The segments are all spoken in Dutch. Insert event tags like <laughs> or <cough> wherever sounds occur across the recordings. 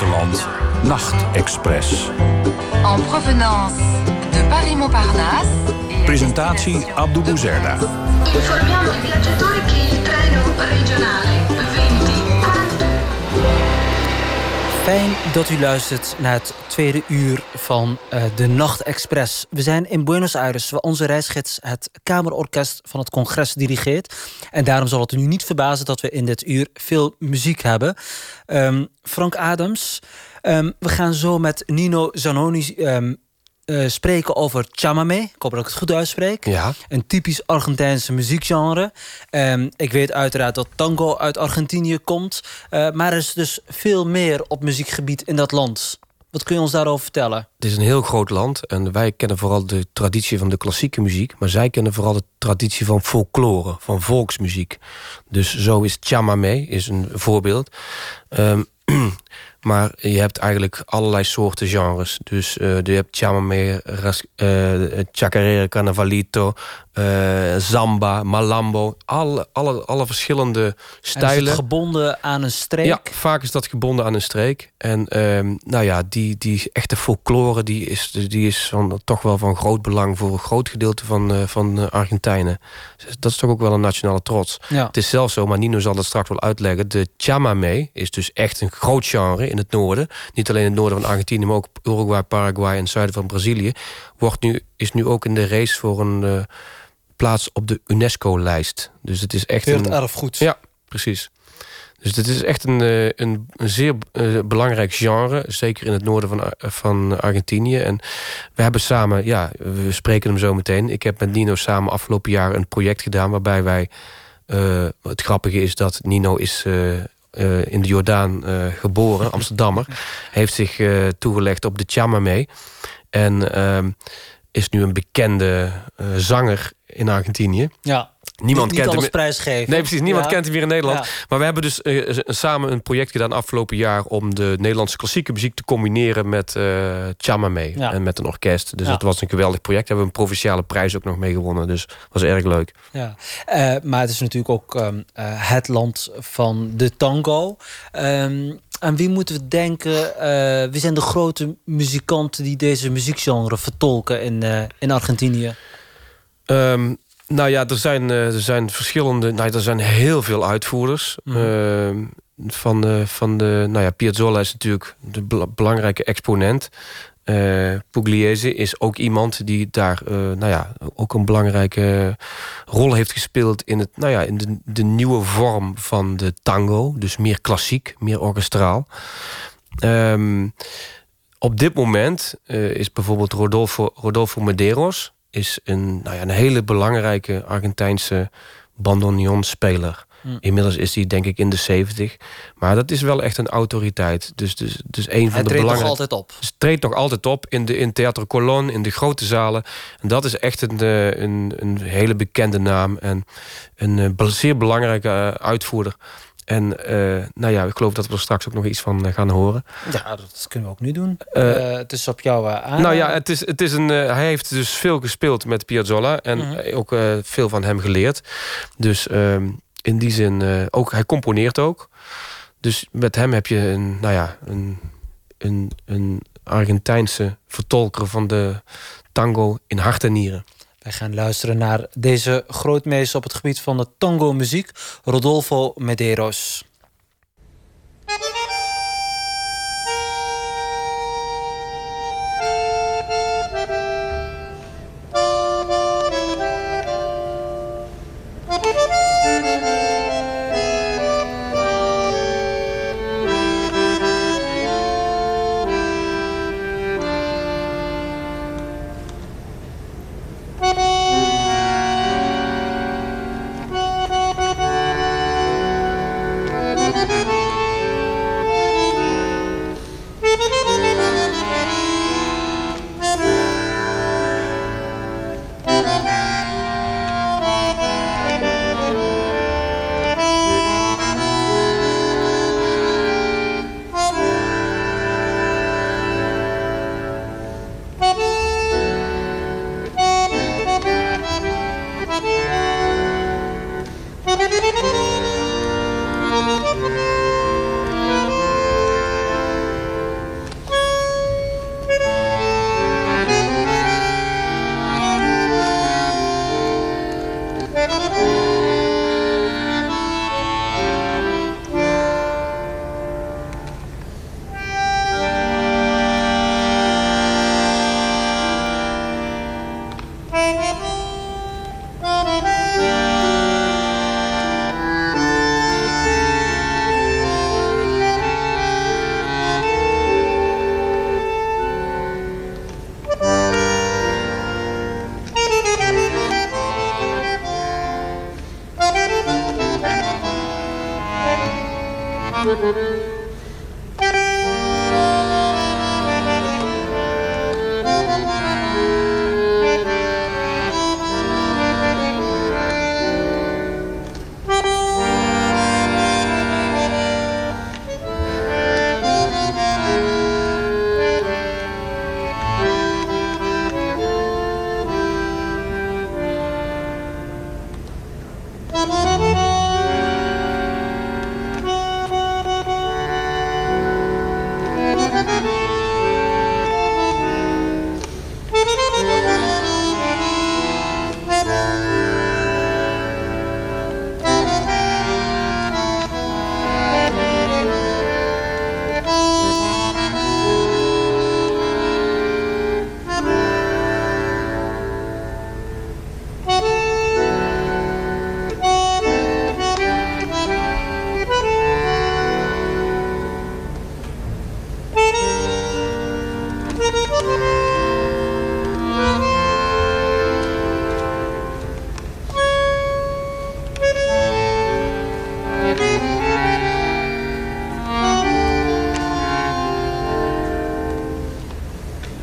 buitenland. Nachtexpress. En provenance de Paris-Montparnasse. Presentatie Abdou Bouzerda. Informiamo i viaggiatori che il treno regionale Fijn dat u luistert naar het tweede uur van uh, de Nachtexpress. We zijn in Buenos Aires, waar onze reisgids het Kamerorkest van het congres dirigeert. En daarom zal het u niet verbazen dat we in dit uur veel muziek hebben. Um, Frank Adams, um, we gaan zo met Nino Zanoni um, uh, spreken over chamame. Ik hoop dat ik het goed uitspreek. Ja. Een typisch Argentijnse muziekgenre. Um, ik weet uiteraard dat tango uit Argentinië komt. Uh, maar er is dus veel meer op muziekgebied in dat land. Wat kun je ons daarover vertellen? Het is een heel groot land en wij kennen vooral de traditie van de klassieke muziek, maar zij kennen vooral de traditie van folklore, van volksmuziek. Dus zo is chamame is een voorbeeld. Um, <clears throat> Maar je hebt eigenlijk allerlei soorten genres. Dus uh, je hebt chamame, uh, chacarera, carnavalito, uh, zamba, malambo. Alle, alle, alle verschillende stijlen. En is het gebonden aan een streek? Ja, vaak is dat gebonden aan een streek. En uh, nou ja, die, die echte folklore die is, die is van, toch wel van groot belang... voor een groot gedeelte van, uh, van Argentijnen. Dus dat is toch ook wel een nationale trots. Ja. Het is zelfs zo, maar Nino zal dat straks wel uitleggen... de chamame is dus echt een groot genre in het noorden. Niet alleen in het noorden van Argentinië... maar ook Uruguay, Paraguay en het zuiden van Brazilië. Wordt nu, is nu ook in de race voor een... Uh, plaats op de UNESCO-lijst. Dus het is echt Werelderfgoed. Ja, precies. Dus dit is echt een, een, een zeer uh, belangrijk genre. Zeker in het noorden van, van Argentinië. En we hebben samen, ja, we spreken hem zo meteen. Ik heb met Nino samen afgelopen jaar een project gedaan... waarbij wij, uh, het grappige is dat Nino is... Uh, in de Jordaan geboren, <laughs> Amsterdammer. heeft zich toegelegd op de chamame. En ehm, is nu een bekende zanger in Argentinië. Ja. Niemand niet, kent niet hem. prijsgeven. Nee, precies. Niemand ja. kent hem hier in Nederland. Ja. Maar we hebben dus uh, samen een project gedaan afgelopen jaar... om de Nederlandse klassieke muziek te combineren met uh, chamame. Ja. En met een orkest. Dus dat was een geweldig project. Daar hebben we een provinciale prijs ook nog mee gewonnen. Dus dat was erg leuk. Ja. Uh, maar het is natuurlijk ook um, het land van de tango. Um, aan wie moeten we denken? Wie zijn de grote muzikanten die deze muziekgenre vertolken in, in Argentinië? Um, nou ja, er zijn, uh, er zijn verschillende. Nou, er zijn heel veel uitvoerders. Mm -hmm. van, de, van de. Nou ja, Piazzolla is natuurlijk de bel belangrijke exponent. Uh, Pugliese is ook iemand die daar uh, nou ja, ook een belangrijke rol heeft gespeeld in, het, nou ja, in de, de nieuwe vorm van de tango. Dus meer klassiek, meer orkestraal. Um, op dit moment uh, is bijvoorbeeld Rodolfo, Rodolfo Medeiros is een, nou ja, een hele belangrijke Argentijnse bandoneonspeler. Hm. Inmiddels is hij denk ik in de 70. Maar dat is wel echt een autoriteit. Dus, dus, dus een van Hij de treedt nog altijd op. Dus treedt nog altijd op in, de, in Theater Colon, in de grote zalen. En dat is echt een, uh, een, een hele bekende naam. En een uh, zeer belangrijke uh, uitvoerder. En uh, nou ja, ik geloof dat we er straks ook nog iets van uh, gaan horen. Ja, dat kunnen we ook nu doen. Uh, het is op jou aan. Nou ja, het is, het is een, hij heeft dus veel gespeeld met Piazzolla. En Mhm. ook veel van hem geleerd. Dus ehm, in die zin, ook, hij componeert ook. Dus met hem heb je een, nou ja, een, een, een Argentijnse vertolker van de tango in hart en nieren. Wij gaan luisteren naar deze grootmeester op het gebied van de tango-muziek, Rodolfo Medeiros.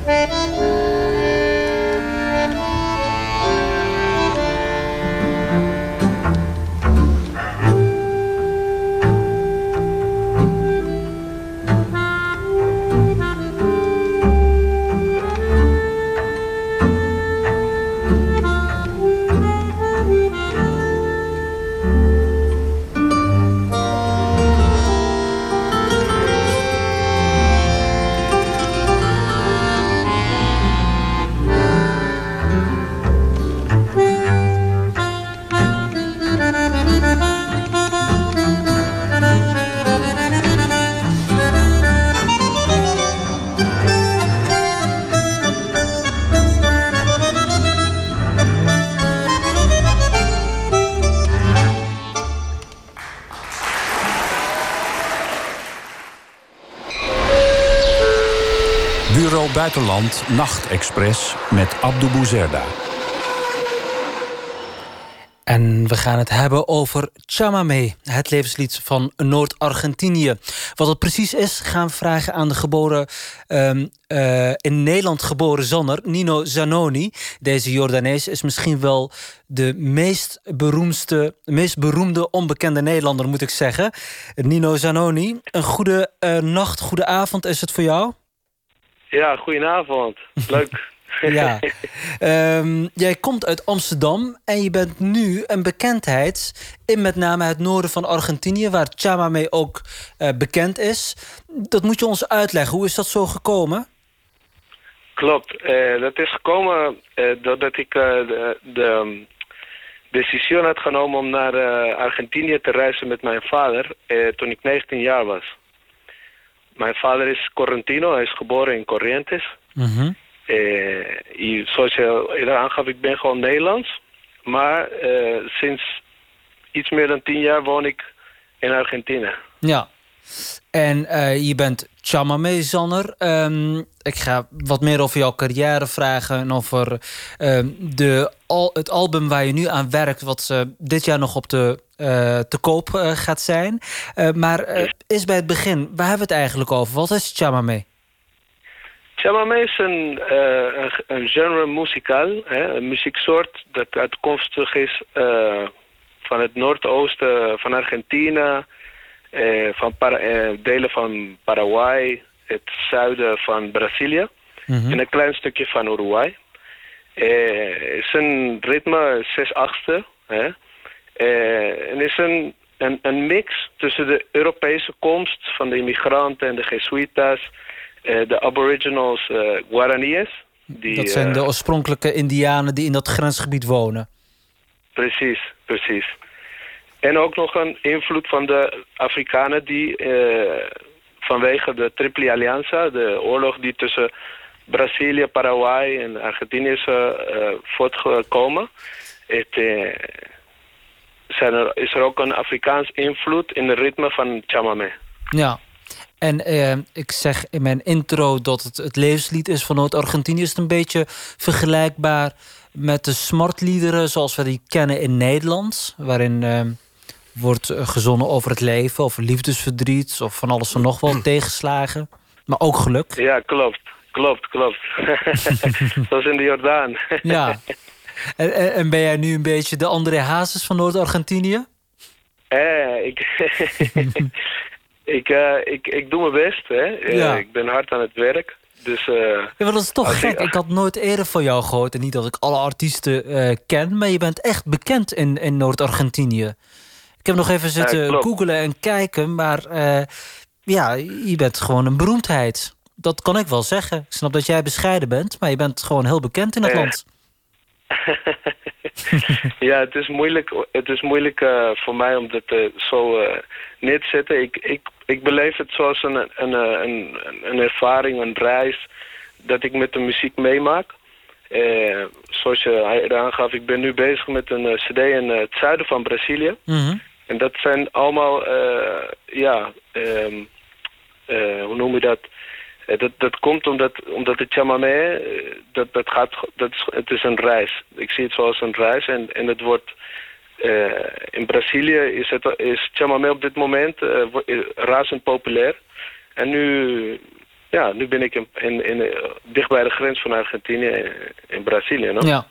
Bureau Buitenland Nachtexpress met Abdou Bouzerda. En we gaan het hebben over Chamamé, het levenslied van Noord-Argentinië. Wat het precies is, gaan we vragen aan de geboren, um, uh, in Nederland geboren zanger Nino Zanoni. Deze Jordanees is misschien wel de meest, beroemdste, meest beroemde onbekende Nederlander, moet ik zeggen. Nino Zanoni, een goede uh, nacht, goede avond is het voor jou? Ja, goedenavond. Leuk. <laughs> ja. Um, jij komt uit Amsterdam en je bent nu een bekendheid in met name het noorden van Argentinië, waar Chamamé ook uh, bekend is. Dat moet je ons uitleggen. Hoe is dat zo gekomen? Klopt. Uh, dat is gekomen uh, doordat ik de, de decisie had genomen om naar Argentinië te reizen met mijn vader toen ik 19 jaar was. Mijn vader is Correntino, hij is geboren in Corrientes. Mm -hmm. zoals je eerder aangaf, ik ben gewoon Nederlands. Maar uh, sinds iets meer dan tien jaar woon ik in Argentinië. Ja, en uh, je bent chamamé-zanger. Um, ik ga wat meer over jouw carrière vragen... en over um, de, het album waar je nu aan werkt... wat dit jaar nog op de, uh, te koop gaat zijn. maar is bij het begin, waar hebben we het eigenlijk over? Wat is chamamé? Chamamé is een, genre muzikaal, een muzieksoort... dat uitkomstig is van het noordoosten van Argentinië... Uh, van uh, delen van Paraguay, het zuiden van Brazilië mm -hmm. en een klein stukje van Uruguay. Het is een ritme 6 achtste. Hè? en is een, een, een, mix tussen de Europese komst van de immigranten en de Jesuitas, de aboriginals Guaraniërs. Die, dat zijn de oorspronkelijke indianen die in dat grensgebied wonen. precies, precies. En ook nog een invloed van de Afrikanen die eh, vanwege de Triple Alianza, de oorlog die tussen Brazilië, Paraguay en Argentinië is eh, eh, voortgekomen, het, er, is er ook een Afrikaans invloed in het ritme van chamamé. Ja. En ik zeg in mijn intro dat het het levenslied is van Noord-Argentinië. Is het een beetje vergelijkbaar met de smartliederen zoals we die kennen in Nederland? Waarin wordt eh, gezonnen over het leven, over liefdesverdriet... of van alles en nog wel <clears throat> tegenslagen. Maar ook geluk. Ja, klopt. Klopt, klopt. <laughs> Zoals in de Jordaan. Ja. <laughs> En, en- en ben jij nu een beetje de André Hazes van Noord-Argentinië? Eh, ik, <laughs> ik, eh, ik, ik doe mijn best. Hè. Eh, Ja. Ik ben hard aan het werk. Dus eh, Ja, maar dat is toch gek. Ik had nooit eerder van jou gehoord. En niet dat ik alle artiesten ken. Maar je bent echt bekend in, in Noord-Argentinië. Ik heb nog even zitten klopt. googlen en kijken. Maar eh, ja, je bent gewoon een beroemdheid. Dat kan ik wel zeggen. Ik snap dat jij bescheiden bent. Maar je bent gewoon heel bekend in het Eh. land. <laughs> ja, het is moeilijk, het is moeilijk eh, voor mij om dat eh, zo neer te zetten. Ik, ik, ik beleef het zoals een, een, een, een ervaring, een reis, dat ik met de muziek meemaak. Zoals je aangaf, ik ben nu bezig met een cd in het zuiden van Brazilië. Mhm. En dat zijn allemaal, eh, ja, ehm, eh, hoe noem je dat? Eh, dat, dat komt omdat, omdat het chamamé, dat, dat gaat, dat het is een reis. Ik zie het zoals een reis en, en het wordt, in Brazilië is, het, is chamamé op dit moment razend populair. En nu, ja, nu ben ik in, in, in, dicht bij de grens van Argentinië in, in Brazilië. No? Ja.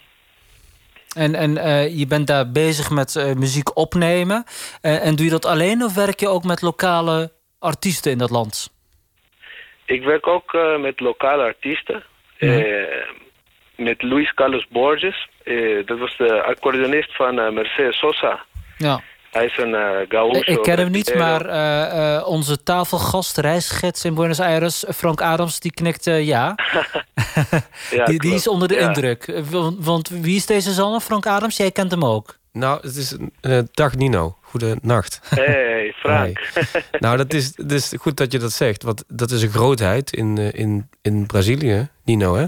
En, en eh, je bent daar bezig met eh, muziek opnemen. Eh, en doe je dat alleen of werk je ook met lokale artiesten in dat land? Ik werk ook met lokale artiesten. Eh, met Luis Carlos Borges. Dat was de accordeonist van Mercedes Sosa. Ja. Hij is een uh, gaucho. Ik ken hem niet, maar eh, eh, onze tafelgast, reisgids in Buenos Aires, Frank Adams, die knikt eh, ja. <laughs> Ja, <laughs> die, die is onder de Ja. indruk. Want, want wie is deze zanger, Frank Adams? Jij kent hem ook. Nou, het is een dag Nino. Goedenacht. <laughs> Hey, Frank. Nou, dat is, dat is goed dat je dat zegt. Want dat is een grootheid in, in, in Brazilië. Nino, hè?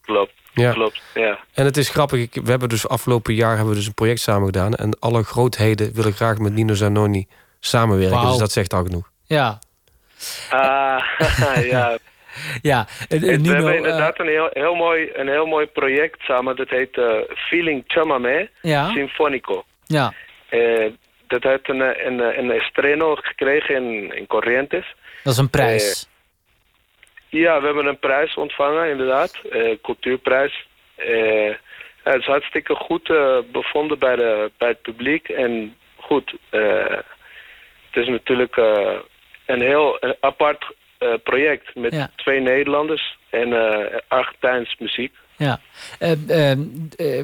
klopt, Ja. klopt. Ja. En het is grappig. Ik, we hebben dus afgelopen jaar hebben we dus een project samen gedaan. En alle grootheden willen graag met Nino Zanoni samenwerken. Dus dat zegt al genoeg. Ja, Ah, <laughs> ja. <laughs> ja. En, en we hebben eh, inderdaad een, heel, heel mooi, een heel mooi project samen. Dat heet eh, Feeling Chamamé Ja. Sinfonico. ja. Eh, dat heeft een, eh, een, een, een estreno gekregen in, in Corrientes. Dat is een prijs. Ja, we hebben een prijs ontvangen, inderdaad. Eh, cultuurprijs. Ja, het is hartstikke goed eh, bevonden bij, de, bij het publiek. En goed, het is natuurlijk een heel een apart project met Ja. twee Nederlanders en Argentijns muziek. Ja, Eh, eh, eh,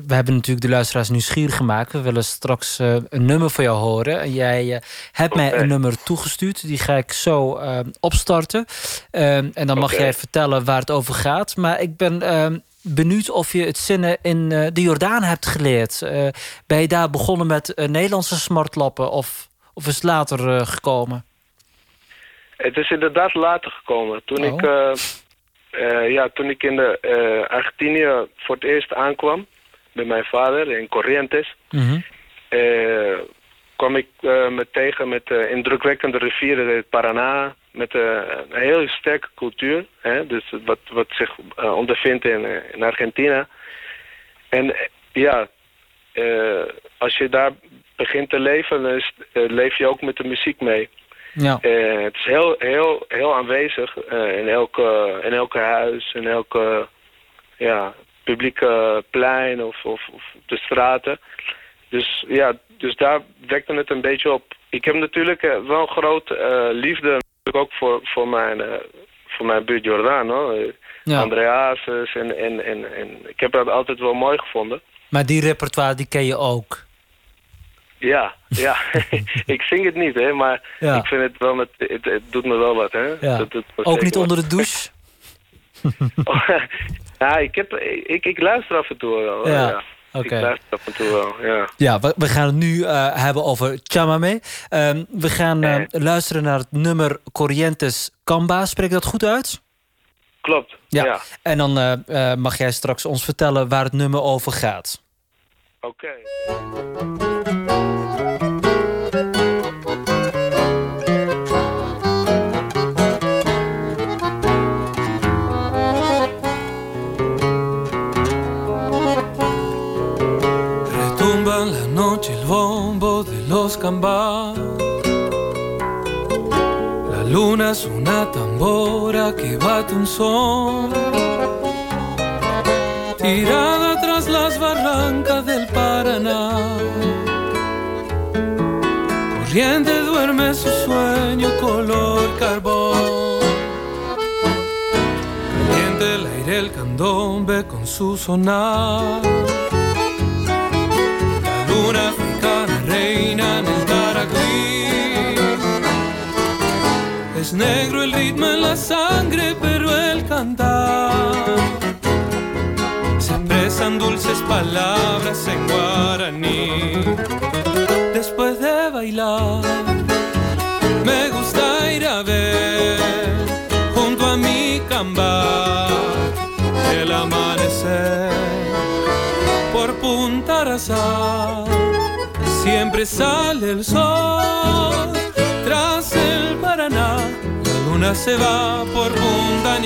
we hebben natuurlijk de luisteraars nieuwsgierig gemaakt. We willen straks eh, een nummer van jou horen. En jij eh, hebt mij een nummer toegestuurd. Die ga ik zo eh, opstarten. En dan mag jij vertellen waar het over gaat. Maar ik ben benieuwd of je het zinnen in de Jordaan hebt geleerd. Ben je daar begonnen met Nederlandse smartlappen? Of, of is het later gekomen? Het is inderdaad later gekomen. Toen, Oh. ik, eh, ja, toen ik in de, eh, Argentinië voor het eerst aankwam, met mijn vader in Corrientes, Mhm. eh, kwam ik me tegen met indrukwekkende rivieren, het Paraná, met een heel sterke cultuur, hè, dus wat, wat zich ondervindt in, in Argentinië. En ja, als je daar begint te leven, dan is, leef je ook met de muziek mee. Ja. Eh, het is heel, heel, heel aanwezig eh, in, elke, in elke huis, in elke ja, publieke plein of, of, de straten. Dus ja, dus daar wekte het een beetje op. Ik heb natuurlijk eh, wel een grote liefde ook voor, voor, mijn, voor mijn buurt Jordaan. Hoor. Ja. En, en, en, en ik heb dat altijd wel mooi gevonden. Maar die repertoire die ken je ook. Ja, ja. <laughs> ik zing het niet, hè, maar Ja. ik vind het wel, met, het, het doet me wel wat, hè. Ja. Dat me Ook niet wat. onder de douche? <laughs> <laughs> ja, ik, heb, ik, ik luister af en toe wel. Ja. Ik luister af en toe wel, ja. Ja, we, we gaan het nu eh, hebben over chamame. Ehm, we gaan eh, Eh. luisteren naar het nummer Corrientes Camba. Spreek ik dat goed uit? Klopt, Ja. ja. En dan mag jij straks ons vertellen waar het nummer over gaat. Retumba en la noche el bombo de los cambás. La luna es una tambora que bate un son. Tirada tras las barrancas del Corriente duerme su sueño color carbón. Caliente el aire el candombe con su sonar. La luna africana reina en el Taraquí. Es negro el ritmo en la sangre, pero el cantar dulces palabras en guaraní. Después de bailar, me gusta ir a ver junto a mi camba el amanecer por Punta Arazá. Siempre sale el sol tras el Paraná. La luna se va por Punta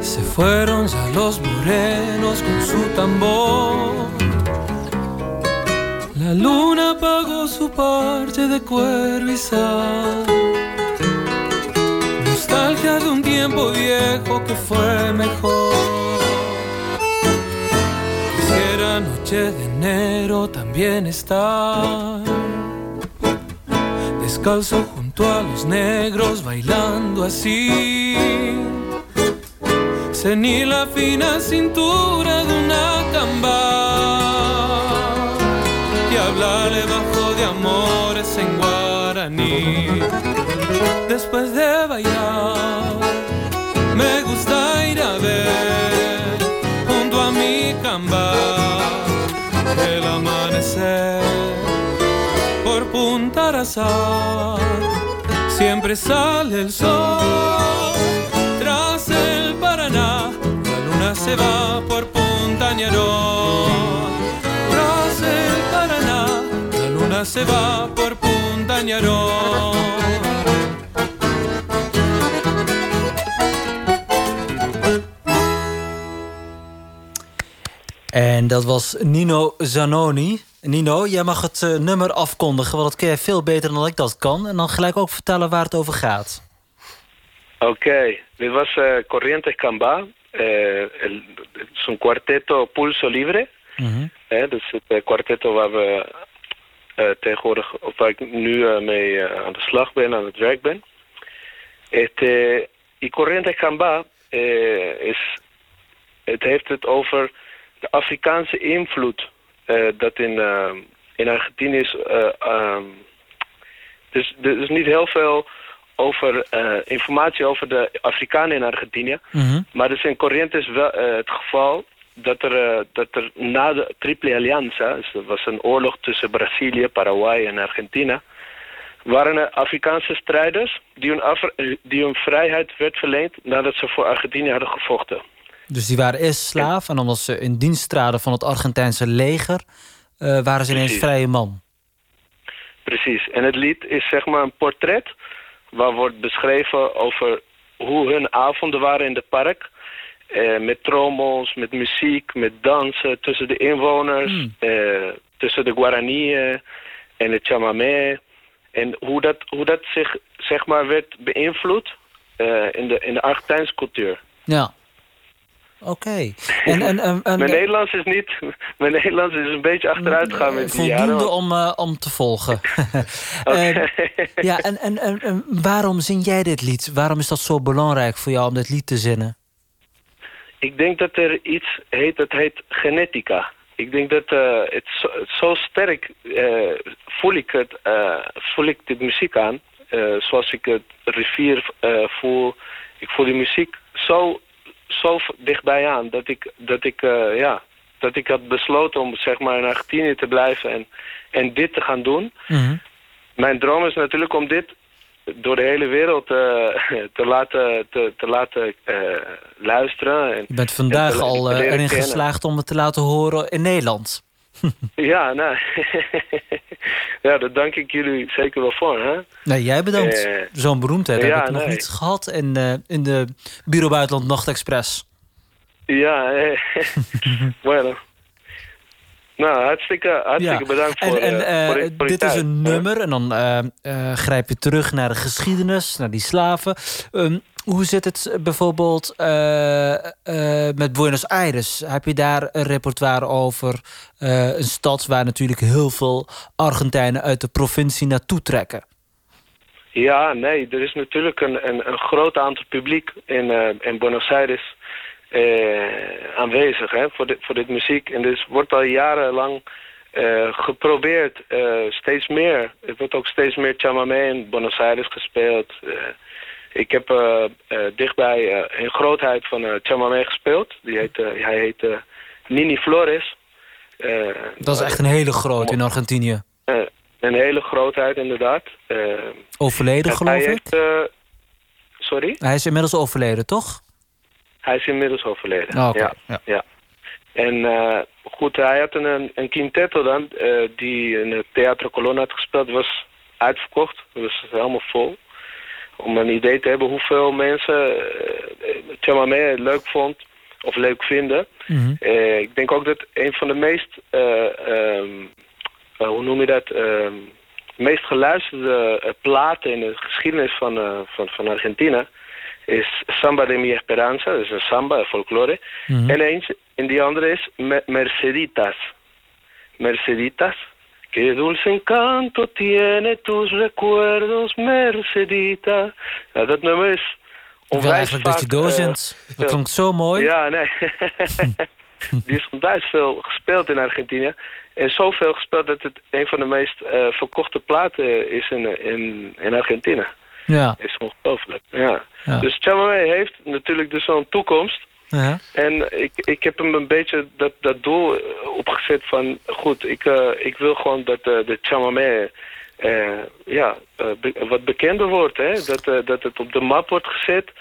Se fueron ya los morenos con su tambor. La luna apagó su parche de cuero y sal. Nostalgia de un tiempo viejo que fue mejor. Quisiera noche de enero también estar descalzo junto a los negros bailando así. Cenir la fina cintura de una camba y hablarle bajo de amores en guaraní. Después de bailar, Siempre sale el sol tras el Paraná. La luna se va por Punta Ñarón. Tras el Paraná, la luna se va por Punta En dat was Nino Zanoni. Nino, jij mag het eh, nummer afkondigen, want dat kun jij veel beter dan ik dat kan. En dan gelijk ook vertellen waar het over gaat. Oké, dit was eh, Corrientes Camba. Eh, het is een kwartetto Pulso Libre. Hè, dus het kwartetto waar we tegenwoordig, of waar ik nu mee aan de slag ben, aan het werk ben. Este, y Corrientes Camba eh, is, het heeft het over de Afrikaanse invloed eh, dat in, eh, in Argentinië is. ehm, dus er is niet heel veel over informatie over de Afrikanen in Argentinië. Mhm. Maar dus in Corrientes wel het geval dat er, dat er na de Triple Alianza, dus dat was een oorlog tussen Brazilië, Paraguay en Argentina, waren er Afrikaanse strijders die hun, Afri- eh, die hun vrijheid werd verleend nadat ze voor Argentinië hadden gevochten. Dus die waren eerst slaaf en omdat ze in dienst traden van het Argentijnse leger, eh, waren ze ineens Precies. vrije man. Precies. En het lied is zeg maar een portret waar wordt beschreven over hoe hun avonden waren in het park. Eh, met trommels, met muziek, met dansen tussen de inwoners, Hmm. eh, tussen de Guarani eh, en het chamamé. En hoe dat, hoe dat zich zeg maar werd beïnvloed in, de, in de Argentijnse cultuur. Ja. Oké. En, en, en, en- Mijn Nederlands is niet... Mijn Nederlands is een beetje achteruit gegaan met die jaren. voldoende om, eh, om te volgen. <laughs> <laughs> Eh, ja, en, en, waarom zing jij dit lied? Waarom is dat zo belangrijk voor jou om dit lied te zinnen? Ik denk dat er iets heet, dat heet genetica. Ik denk dat eh, het, zo, sterk voel ik het, voel ik de muziek aan. Zoals ik het rivier voel. Ik voel die muziek zo, zo dichtbij aan dat ik, dat ik, eh, ja, dat ik had besloten om zeg maar in Argentinië te blijven en, en dit te gaan doen. Mhm. Mijn droom is natuurlijk om dit door de hele wereld eh, te laten, te, te laten eh, luisteren. En, Je bent vandaag en te- al erin kennen. geslaagd om het te laten horen in Nederland. <laughs> Ja, nou. <laughs> ja, daar dank ik jullie zeker wel voor. Hè? Nee, jij bedankt. Eh, Zo'n beroemdheid ja, heb ik nog niet gehad in, eh, in de Bureau Buitenland Nachtexpress. Ja, eh, <laughs> bueno. Nou, hartstikke, hartstikke Ja. bedankt En, voor, en eh, eh, voor, dit is een nummer en dan grijp je terug naar de geschiedenis, naar die slaven. Ehm, hoe zit het bijvoorbeeld eh, eh, met Buenos Aires? Heb je daar een repertoire over? Eh, een stad waar natuurlijk heel veel Argentijnen uit de provincie naartoe trekken. Ja, nee, er is natuurlijk een, een, een groot aantal publiek in, eh, in Buenos Aires eh, aanwezig hè, voor, dit, voor dit muziek. En dus wordt al jarenlang eh, geprobeerd, eh, steeds meer. Er wordt ook steeds meer chamamé in Buenos Aires gespeeld. Eh, ik heb eh, eh, dichtbij eh, een grootheid van eh chamamé gespeeld. Die heet, eh, hij heet eh, Nini Flores. Eh, Dat is echt een hele grote in Argentinië. eh, een hele grootheid inderdaad. Eh, Overleden, en geloof hij ik? heeft, eh, sorry? Hij is inmiddels overleden, toch? Hij is inmiddels overleden. Oh, oké, ja. ja. ja. En eh, goed, hij had een, een quintetto dan, eh, die in het Theater Colonna had gespeeld. Was uitverkocht, dat was helemaal vol. Om een idee te hebben hoeveel mensen uh, chamamé leuk vond of leuk vinden. Mhm. Eh, ik denk ook dat een van de meest, eh, ehm, eh, hoe noem je dat, ehm, meest geluisterde eh, platen in de geschiedenis van, eh, van, van Argentina is Samba de mi Esperanza, dat is een samba, een folklore. Mhm. En eentje, en die andere is Me- Merceditas. Merceditas. Que dulce encanto tiene tus recuerdos, Mercedita. Nou, dat nummer is Ik wil onwijs eigenlijk dat je vaak, eh, dat klonk zo mooi. ja, nee. <laughs> Die is onwijs veel gespeeld in Argentinië. En zoveel gespeeld dat het een van de meest eh, verkochte platen is in, in, in Argentinië. Ja. Is ongelooflijk, ja. Ja. Dus chamamé heeft natuurlijk dus zo'n toekomst. En ik, ik heb hem een beetje dat, dat doel eh, opgezet van... goed, ik, eh, ik wil gewoon dat eh, de chamamé eh, ja, be- wat bekender wordt. Hè? Dat, dat het op de map wordt gezet.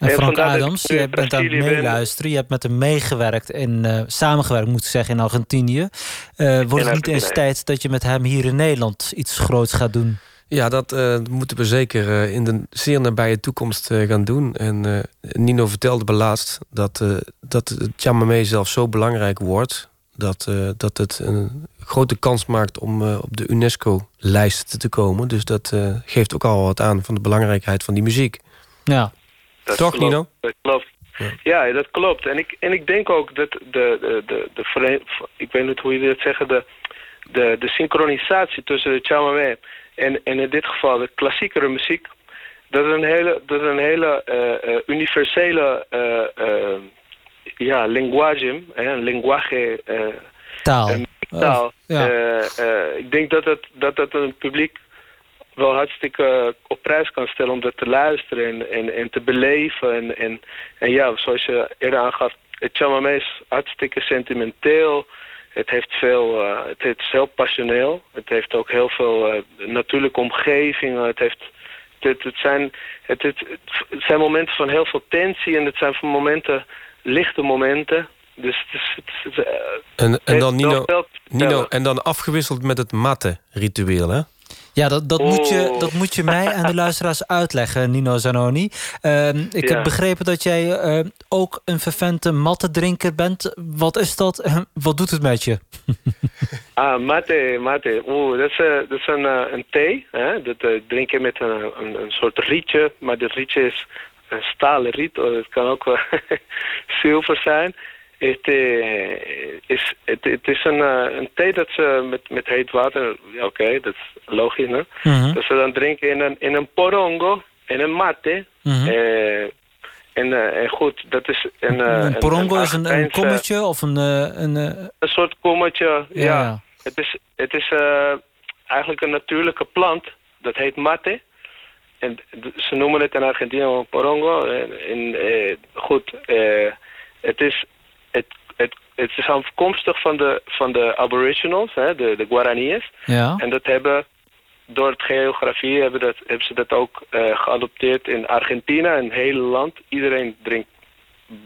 En Frank Adams, je bent aan het meeluisteren. Je hebt met hem meegewerkt en eh, samengewerkt, moet ik zeggen, in Argentinië. Eh, wordt het niet eens tijd dat je met hem hier in Nederland iets groots gaat doen? Ja, dat eh, moeten we zeker eh, in de zeer nabije toekomst eh, gaan doen. En eh, Nino vertelde me laatst dat, eh dat het chamamé zelf zo belangrijk wordt... Dat, eh, dat het een grote kans maakt om eh, op de UNESCO-lijst te komen. Dus dat eh, geeft ook al wat aan van de belangrijkheid van die muziek. Ja. Dat Toch, klopt, Nino? Dat klopt. Ja. dat klopt. En ik, en ik denk ook dat de, de, de, de ik weet niet hoe je dat zeggen, de, de, de synchronisatie tussen de chamamé en, en in dit geval de klassiekere muziek, dat is een hele, dat is een hele eh, universele eh, ja, linguage, hè, een linguage Taal. een taal. ja. Eh, ik denk dat het, dat het een publiek wel hartstikke op prijs kan stellen om dat te luisteren en, en, en te beleven. En, en, en ja, zoals je eerder aangaf, het chamamé is hartstikke sentimenteel. Het heeft veel, eh, het is heel passioneel. Het heeft ook heel veel eh, natuurlijke omgevingen. Het heeft, het, het, zijn, het, het, het zijn momenten van heel veel tensie en het zijn van momenten, lichte momenten. Dus het is, het is, eh, En, en dan Nino, veel Nino, en dan afgewisseld met het matte-ritueel, hè? Ja, dat, dat, moet je, Oh. dat moet je mij en de luisteraars uitleggen, Nino Zanoni. Ehm, ik Ja. heb begrepen dat jij eh, ook een vervente mattedrinker bent. Wat is dat? Wat doet het met je? <laughs> Ah, mate, mate. Oeh, dat is, eh, dat is een, eh, een thee. Hè? Dat drink je met een, een, een soort rietje. Maar dat rietje is een stalen riet. Of het kan ook wel <laughs> zilver zijn. Het, eh, is, het, het is een, eh, een thee dat ze met, met heet water... Ja, Oké, dat is logisch, hè? Mhm. Dat ze dan drinken in een, in een porongo, in een mate. Mhm. Eh, en, eh, en goed, dat is een... eh, een porongo is een, kommetje of een... eh, een eh, Een soort kommetje, ja. Het is, het is eh, eigenlijk een natuurlijke plant. Dat heet mate. En ze noemen het in Argentinië porongo. En, en, eh, goed, eh, het, is, het, het, het is afkomstig van de, van de aboriginals, hè, de, de Guaraniërs. Ja. En dat hebben, door het geografie, hebben, dat, hebben ze dat ook eh, geadopteerd in Argentinië, een hele land. Iedereen drinkt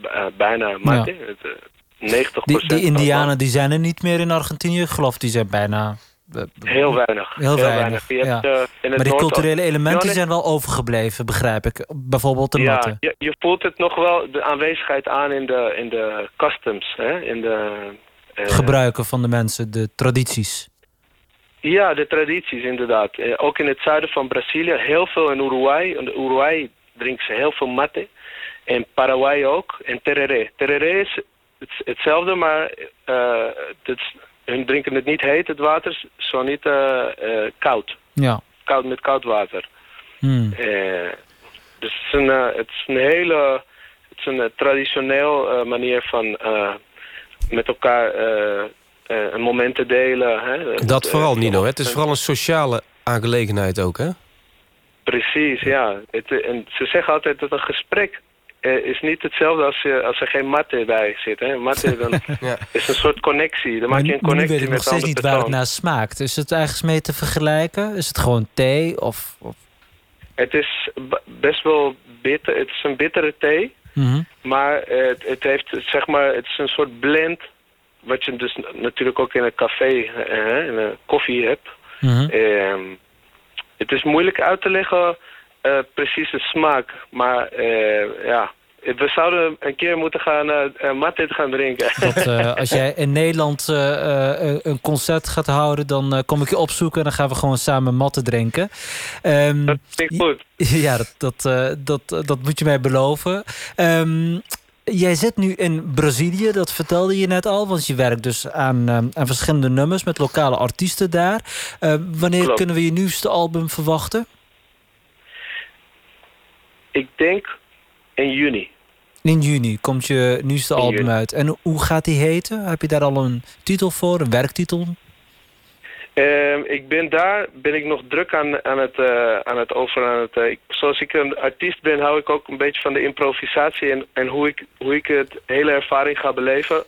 eh, bijna mate. Het, eh, 90 Die, die indianen die zijn er niet meer in Argentinië. Ik geloof die zijn bijna... Heel weinig. Heel weinig, Je hebt, ja. eh, in het Maar die culturele elementen zijn wel overgebleven, begrijp ik. Bijvoorbeeld de Ja, matten. je, je voelt het nog wel, de aanwezigheid aan in de, in de customs. Hè? In de, eh, Gebruiken van de mensen, de tradities. Ja, de tradities inderdaad. Eh, ook in het zuiden van Brazilië, heel veel in Uruguay. In Uruguay drinken ze heel veel mate. En Paraguay ook. En tereré. Tereré is het, hetzelfde, maar eh, het is- hun drinken het niet heet, het water, zo niet eh, eh, koud. Ja. Koud met koud water. Hmm. Eh, dus het is een, het is een hele het is een traditioneel manier van eh, met elkaar eh, eh, een moment te delen. Hè? Dat Eh, vooral, Nino. hè? Het is vooral een sociale aangelegenheid ook, hè? Precies, ja. Het, en ze zeggen altijd dat een gesprek eh, is niet hetzelfde als, je, als er geen matte bij zit. Hè? Matte dan <laughs> Ja. is een soort connectie. Dan maak je een connectie weet ik nog met de steeds niet waar het naar smaakt. Is het ergens mee te vergelijken? Is het gewoon thee? Of, of... Het is best wel bitter. Het is een bittere thee. Mhm. Maar eh, het, het heeft, zeg maar, het is een soort blend. Wat je dus natuurlijk ook in een café, eh, in een koffie hebt. Mhm. Ehm, het is moeilijk uit te leggen, precies de smaak. Maar eh, ja, we zouden een keer moeten gaan uh, uh, matte gaan drinken. Dat, <laughs> als jij in Nederland een concert gaat houden, dan kom ik je opzoeken en dan gaan we gewoon samen matten drinken. Ehm, dat klinkt goed. <laughs> ja, dat, dat, dat, dat moet je mij beloven. Ehm, jij zit nu in Brazilië, dat vertelde je net al, want je werkt dus aan, aan verschillende nummers met lokale artiesten daar. Eh, wanneer Klopt. kunnen we je nieuwste album verwachten? Ik denk in juni. In juni komt je nieuwste In album juni. uit. En hoe gaat die heten? Heb je daar al een titel voor, een werktitel? Ehm, ik ben daar, ben ik nog druk aan, aan het, eh, aan het over. Aan het, eh, ik- zoals ik een artiest ben, hou ik ook een beetje van de improvisatie. En, en hoe, ik, hoe ik het hele ervaring ga beleven,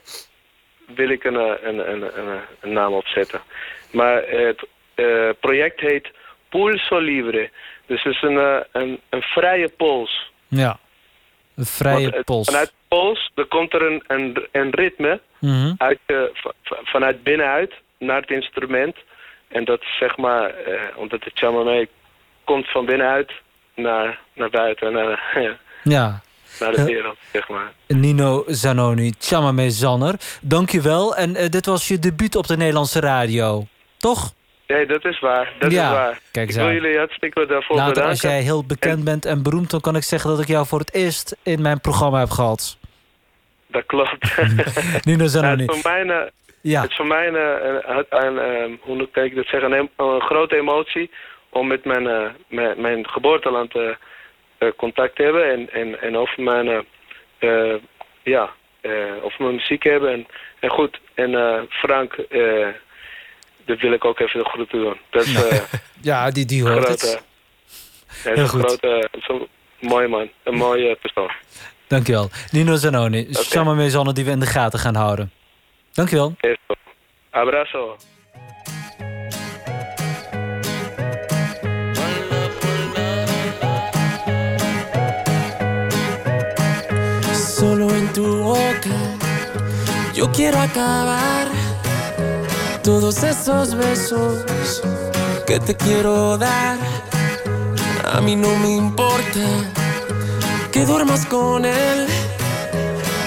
wil ik een, eh, een, een, een, een naam opzetten. Maar het project heet Pulso Libre. Dus het is een, eh, een, een vrije pols. Ja, een vrije het- pols. Vanuit pols, er komt er een, een, een ritme Mhm. uit, eh, va- va- vanuit binnenuit naar het instrument. En dat zeg maar, eh, omdat het chamamé komt van binnenuit naar, naar buiten, naar, <laughs> ja, Ja, naar de wereld, zeg maar. Nino Zanoni, Chamame Zanner. Dankjewel. En eh, dit was je debuut op de Nederlandse radio. Toch? Nee, dat is waar, dat Ja, is waar. kijk ik wil aan. jullie hartstikke daarvoor Later, bedanken. als jij heel bekend bent en beroemd... dan kan ik zeggen dat ik jou voor het eerst in mijn programma heb gehad. Dat klopt. <laughs> Nino Nou, Zanoni. het is voor mij, een- Ja, het is voor mij een, een, een, een- hoe kan ik dat zeggen, een, een grote emotie om met mijn, eh, mijn, mijn geboorteland eh, eh, contact te hebben en, en, en over mijn, ja, over mijn muziek hebben. En, en goed, en eh, Frank, dat wil ik ook even de groeten doen. Dat is <laughs> eh, ja die, die een hoort grote, het. ja, Heel een goed. grote, zo'n mooie man, een mooie persoon. Dankjewel. Nino Zanoni, Oké. Chamame Zanner die we in de gaten gaan houden. Dankjewel. Eso. Abrazo. Solo en tu boca yo quiero acabar todos esos besos que te quiero dar. A mí no me importa que duermas con él,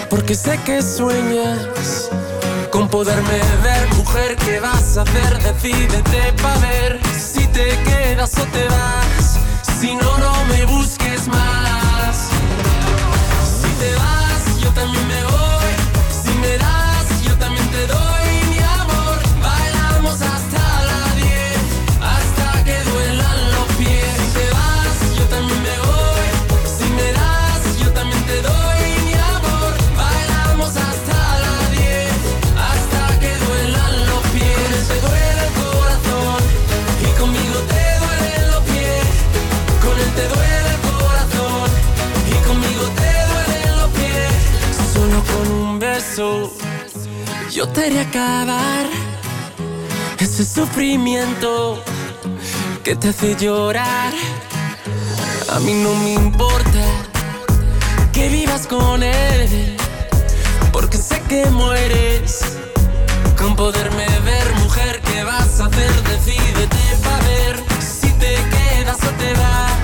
porque sé que sueñas con poderme ver. Mujer, ¿qué vas a hacer? Decídete pa' ver si te quedas o te vas. Si no, no me busques más. Si te vas, yo también me voy. Sufrimiento que te hace llorar. A mí no me importa que vivas con él, porque sé que mueres con poderme ver, mujer. ¿Qué vas a hacer? Decídete para ver si te quedas o te vas.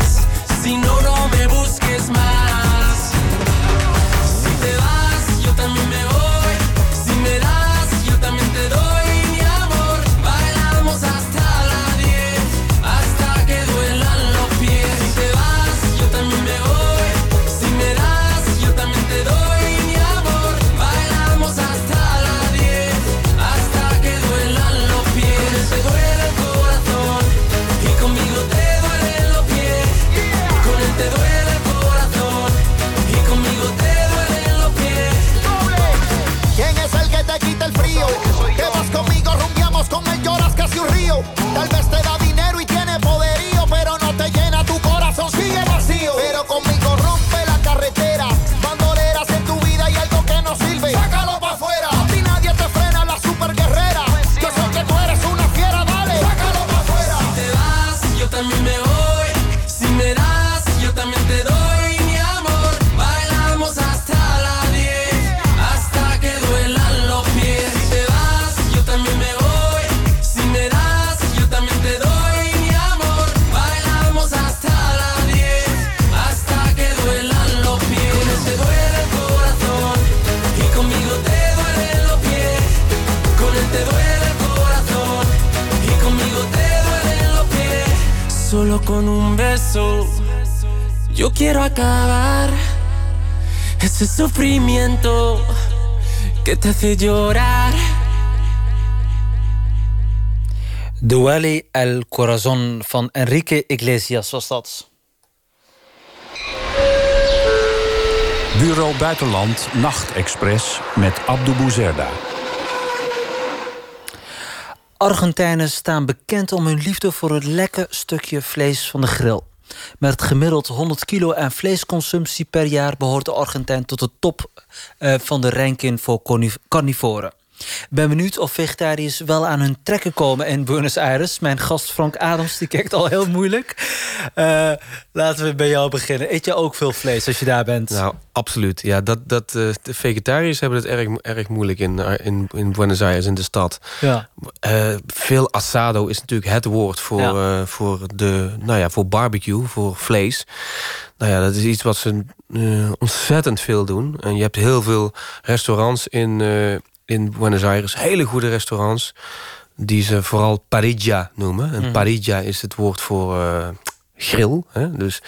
Sufrimiento que te hace llorar. Duele el Corazon van Enrique Iglesias was dat. Bureau Buitenland Nachtexpress met Abdou Bouzerda. Argentijnen staan bekend om hun liefde voor het lekker stukje vlees van de grill. Met gemiddeld 100 kilo aan vleesconsumptie per jaar behoort de Argentijn tot de top eh, van de ranking voor carni- carnivoren. Ik ben benieuwd of vegetariërs wel aan hun trekken komen in Buenos Aires. Mijn gast Frank Adams die kijkt al heel moeilijk. Eh, laten we bij jou beginnen. Eet je ook veel vlees als je daar bent? Nou, absoluut. Ja, dat, dat, eh, de vegetariërs hebben het erg, erg moeilijk in, eh, in, in Buenos Aires, in de stad. Ja. Veel asado is natuurlijk het woord voor, Ja. voor, de, nou ja, voor barbecue, voor vlees. Nou ja, dat is iets wat ze ontzettend veel doen. En je hebt heel veel restaurants in, in Buenos Aires, hele goede restaurants, die ze vooral parrilla noemen. En parrilla is het woord voor eh, grill. Hè? Dus,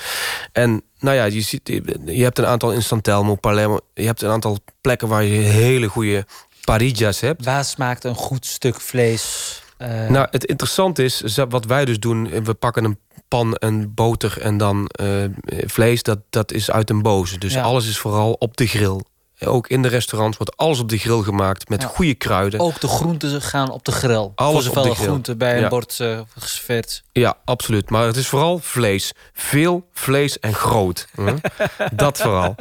en nou ja, je, ziet, je hebt een aantal in Santelmo, Palermo, je hebt een aantal plekken waar je hele goede parillas hebt. Waar smaakt een goed stuk vlees? eh, Nou, het interessante is, wat wij dus doen... we pakken een pan en boter en dan eh, vlees, dat, dat is uit een boze. Dus Ja. alles is vooral op de grill. Ook in de restaurants wordt alles op de grill gemaakt... met Ja. goede kruiden. Ook de groenten gaan op de grill. Alles op de grill. groenten bij een Ja. bord geserveerd. Ja, absoluut. Maar het is vooral vlees. Veel vlees en groot. Hm? <laughs> dat vooral.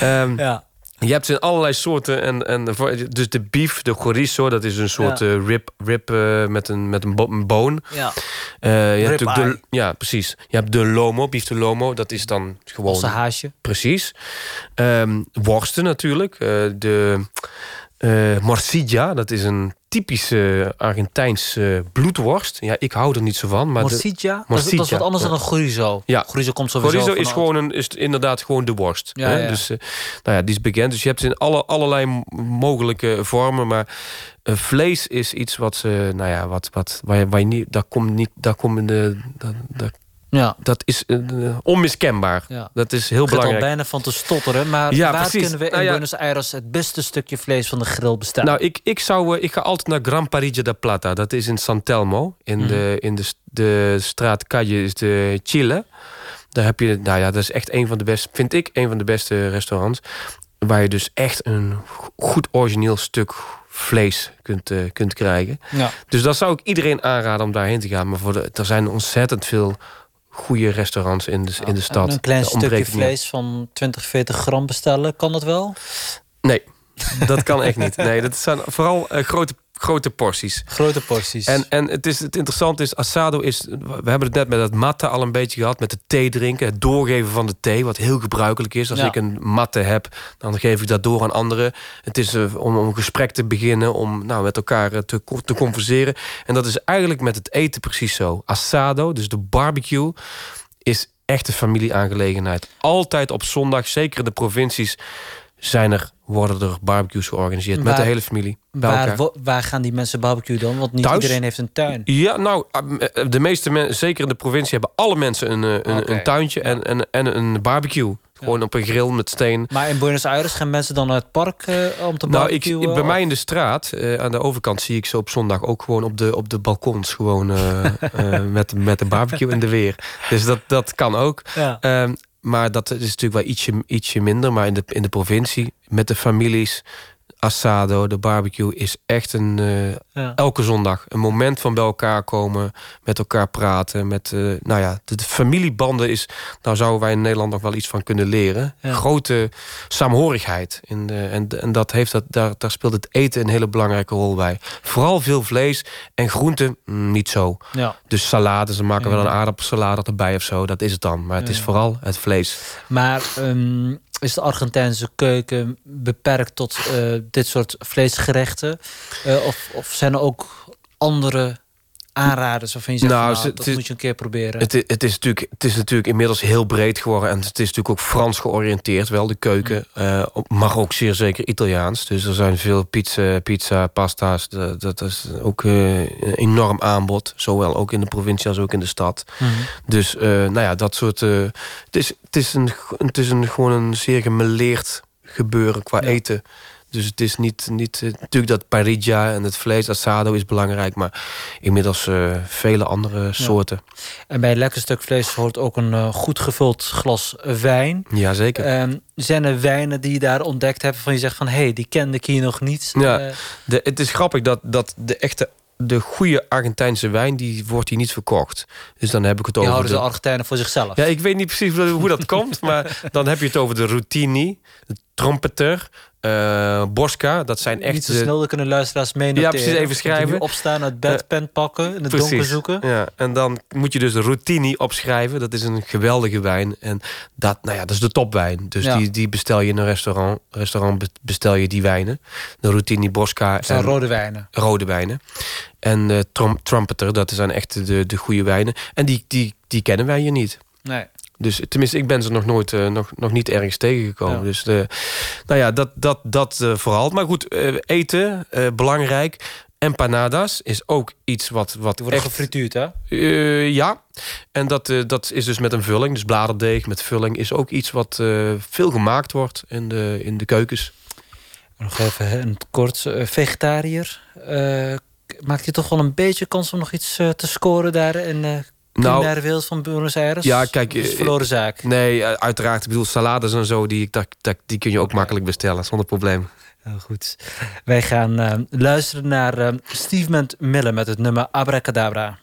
Ehm, Ja. Je hebt ze in allerlei soorten. En, en, dus de beef, de chorizo, dat is een soort Ja. eh, rib, rib eh, met, een, met een, bo- een boon. Ja. Eh, je hebt de, ja, precies. Je hebt de lomo, beef de lomo. Dat is dan gewoon... Ossehaasje. Precies. Ehm, worsten natuurlijk. De eh morcilla, dat is een typische Argentijnse bloedworst. Ja, ik hou er niet zo van. Maar de- Morcilla? Dat, is, dat Morcilla, wat anders dan een chorizo. Ja. Chorizo komt sowieso Chorizo is gewoon een, is inderdaad gewoon de worst. Ja, hè? ja. Dus, eh, nou ja, die is bekend. Dus je hebt ze in alle, allerlei mogelijke vormen. Maar eh, vlees is iets wat ze, nou ja, wat, wat, waar, je, waar je niet, daar komt niet, daar komt de, dat, dat, Ja. dat is eh, onmiskenbaar. Ja. Dat is heel Ik zit al belangrijk. bijna van te stotteren. Maar Ja, waar precies. kunnen we in Nou ja. Buenos Aires het beste stukje vlees van de grill bestellen? Nou, ik, ik, zou, eh, ik ga altijd naar Gran Parilla da Plata. Dat is in San Telmo. In, Mhm. de, in de, de straat Calle is de Chile. Daar heb je, nou ja, dat is echt een van de beste, vind ik, een van de beste restaurants. Waar je dus echt een go- goed origineel stuk vlees kunt, eh, kunt krijgen. Ja. Dus dat zou ik iedereen aanraden om daarheen te gaan. Maar voor de, er zijn ontzettend veel goede restaurants in de, in de stad. En een klein stukje vlees van 20, 40 gram bestellen, kan dat wel? Nee, dat kan echt niet. Nee, dat zijn vooral eh, grote, grote porties. Grote porties. En, en het, is, het interessante is, asado is... We hebben het net met het matte al een beetje gehad. Met de thee drinken. Het doorgeven van de thee. Wat heel gebruikelijk is. Als Ja. ik een matte heb, dan geef ik dat door aan anderen. Het is eh, om, om een gesprek te beginnen. Om nou, met elkaar eh, te, te converseren. En dat is eigenlijk met het eten precies zo. Asado, dus de barbecue, is echt een familieaangelegenheid. Altijd op zondag, zeker in de provincies... Zijn er, worden er barbecues georganiseerd met de hele familie. Bij. Waar, waar gaan die mensen barbecue dan? Want niet Thuis? iedereen heeft een tuin. Ja, nou, eh, de meeste mensen, zeker in de provincie, hebben alle mensen een, eh, een, een tuintje en, en, en een barbecue. Gewoon op een grill met steen. Maar in Buenos Aires gaan mensen dan naar het park eh, om te Nou, ik, bij mij in de straat, aan de overkant, zie ik ze op zondag ook gewoon op de, op de balkons. Gewoon <laughs> met, met de barbecue in de weer. Dus dat, dat kan ook. Ja. Ehm, maar dat is natuurlijk wel ietsje, ietsje minder. Maar in de, in de provincie, met de families, assado, de barbecue, is echt een. eh, Ja. Elke zondag een moment van bij elkaar komen, met elkaar praten. Met, eh, nou ja, de, de familiebanden is. Nou zouden wij in Nederland nog wel iets van kunnen leren. Ja. Grote saamhorigheid. In de, en, en dat heeft dat, daar, daar speelt het eten een hele belangrijke rol bij. Vooral veel vlees en groenten mm, niet zo. Ja. Dus salades, ze maken wel een aardappelsalade erbij of zo. Dat is het dan. Maar het is vooral het vlees. Maar ehm, is de Argentijnse keuken beperkt tot eh, dit soort vleesgerechten? Eh, of, of zijn er ook andere aanraders waarvan je zegt... Nou, Nou, dat is- moet je een keer proberen? Het, het, is natuurlijk, het is natuurlijk inmiddels heel breed geworden. En het is natuurlijk ook Frans georiënteerd, wel de keuken. op- maar ook zeer zeker Italiaans. Dus er zijn veel pizza, pizza pasta's. Dat, dat is ook eh, een enorm aanbod. Zowel ook in de provincie als ook in de stad. Mhm. Dus eh, nou ja, dat soort... het, is, het, is een, het is een, gewoon een zeer gemeleerd gebeuren qua eten. Dus het is niet, niet eh, natuurlijk dat parrilla en het vlees, asado is belangrijk, maar inmiddels eh, vele andere soorten. En bij een lekker stuk vlees hoort ook een eh, goed gevuld glas wijn. Ja, zeker. Ehm, zijn er wijnen die je daar ontdekt hebt... van je zegt van, hé, hey, die kende ik hier nog niet? Ja, de, het is grappig dat, dat de echte, de goede Argentijnse wijn, die wordt hier niet verkocht. Dus dan heb ik het die over houden de... de Argentijnen voor zichzelf. Ja, ik weet niet precies hoe hoe dat komt, <laughs> maar dan heb je het over de Routini, de Trompeter, eh Bosca. Dat zijn echt... Niet zo snel, kunnen luisteraars meenoteren. Ja, precies, even schrijven. opstaan, uit bed, Eh, pen pakken, in het Precies. donker zoeken. Ja, en dan moet je dus de Routini opschrijven. Dat is een geweldige wijn. En dat, nou ja, dat is de topwijn. Dus Ja. die, die bestel je in een restaurant. Restaurant be- bestel je die wijnen. De Routini Bosca. Het zijn en- rode wijnen. rode wijnen. En Trom- Trumpeter, dat zijn echt de, de goede wijnen. En die, die, die kennen wij hier niet. Nee. Dus tenminste, ik ben ze nog nooit, eh, nog, nog niet ergens tegengekomen. Ja. Dus nou ja, dat, dat, dat eh, vooral. Maar goed, eh, eten, belangrijk. Empanadas is ook iets wat, wat Die worden echt... gefrituurd, hè? Ja, en dat, dat is dus met een vulling. Dus bladerdeeg met vulling is ook iets wat veel gemaakt wordt in de, in de keukens. Nog even een kort. vegetariër. Maakt je toch wel een beetje kans om nog iets te scoren daar in de culinaire wereld van Buenos Aires? Nou, Ja, kijk, is eh, verloren zaak. Nee, uiteraard. Ik bedoel, salades en zo, die, dat, die kun je ook makkelijk bestellen, zonder probleem. Goed. Wij gaan eh, luisteren naar eh, Steve Miller met het nummer Abracadabra.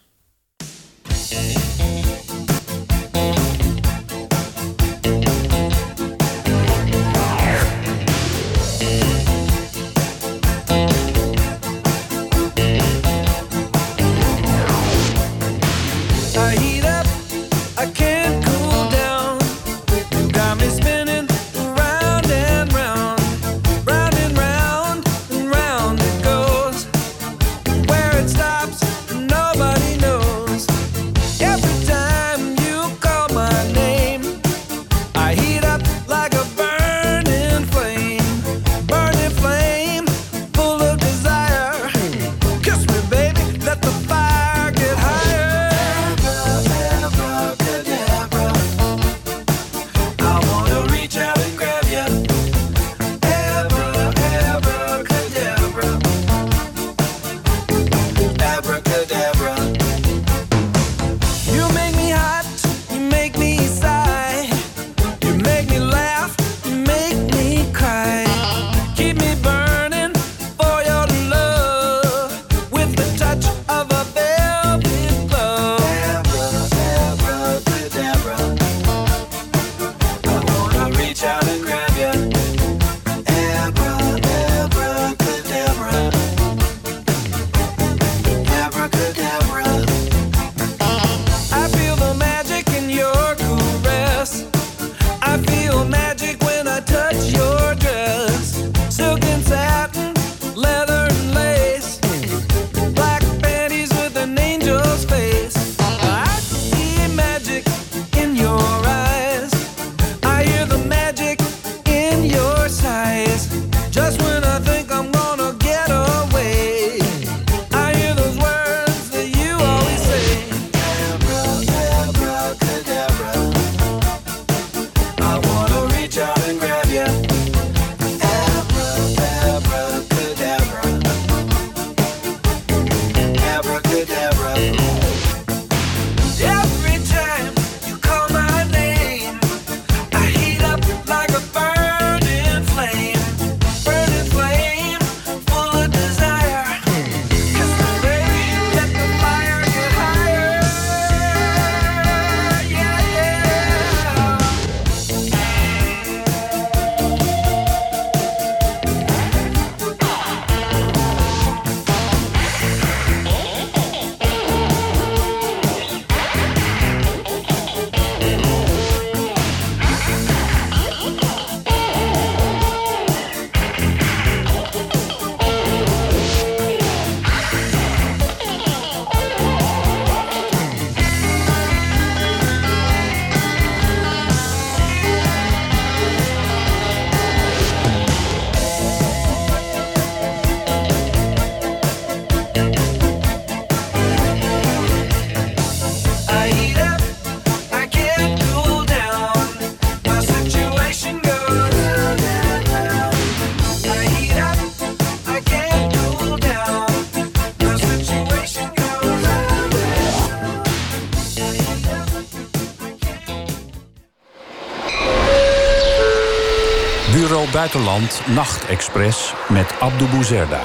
Buitenland Nachtexpress met Abdou Bouzerda.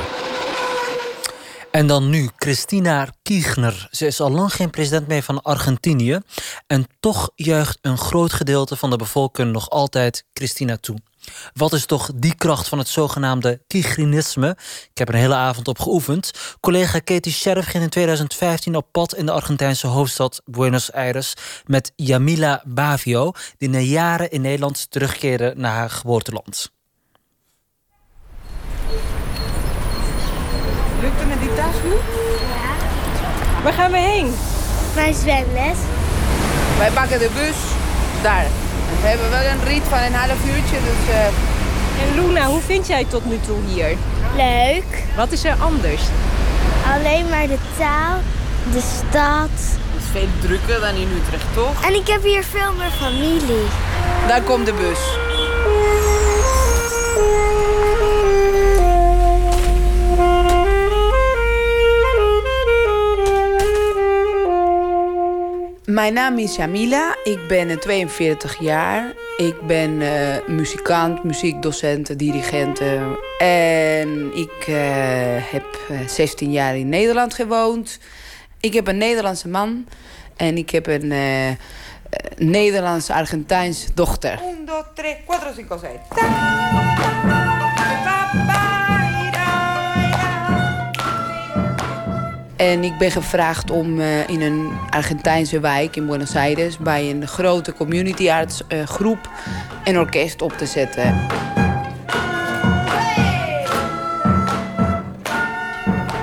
En dan nu Christina Kirchner. Ze is al lang geen president meer van Argentinië. En toch juicht een groot gedeelte van de bevolking nog altijd Christina toe. Wat is toch die kracht van het zogenaamde Kirchnerisme? Ik heb er een hele avond op geoefend. Collega Katie Sheriff ging in 2015 op pad in de Argentijnse hoofdstad Buenos Aires met Yamila Bavio, die na jaren in Nederland terugkeerde naar haar geboorteland. Lukt het met die tas nu? Waar gaan we heen? Mijn zwemles. Wij pakken de bus daar. We hebben wel een rit van een half uurtje, dus... eh, En Luna, hoe vind jij het tot nu toe hier? Leuk. Wat is er anders? Alleen maar de taal, de stad. Het is veel drukker dan in Utrecht, toch? En ik heb hier veel meer familie. Daar komt de bus. Mijn naam is Jamila, ik ben eh, 42 jaar. Ik ben eh, muzikant, muziekdocent, dirigent. eh, en ik eh, heb eh, 16 jaar in Nederland gewoond. Ik heb een Nederlandse man en ik heb een eh, eh, Nederlands-Argentijns dochter. 1, 2, 3, 4, 5, 6. En ik ben gevraagd om eh, in een Argentijnse wijk in Buenos Aires... bij een grote community arts eh, groep een orkest op te zetten.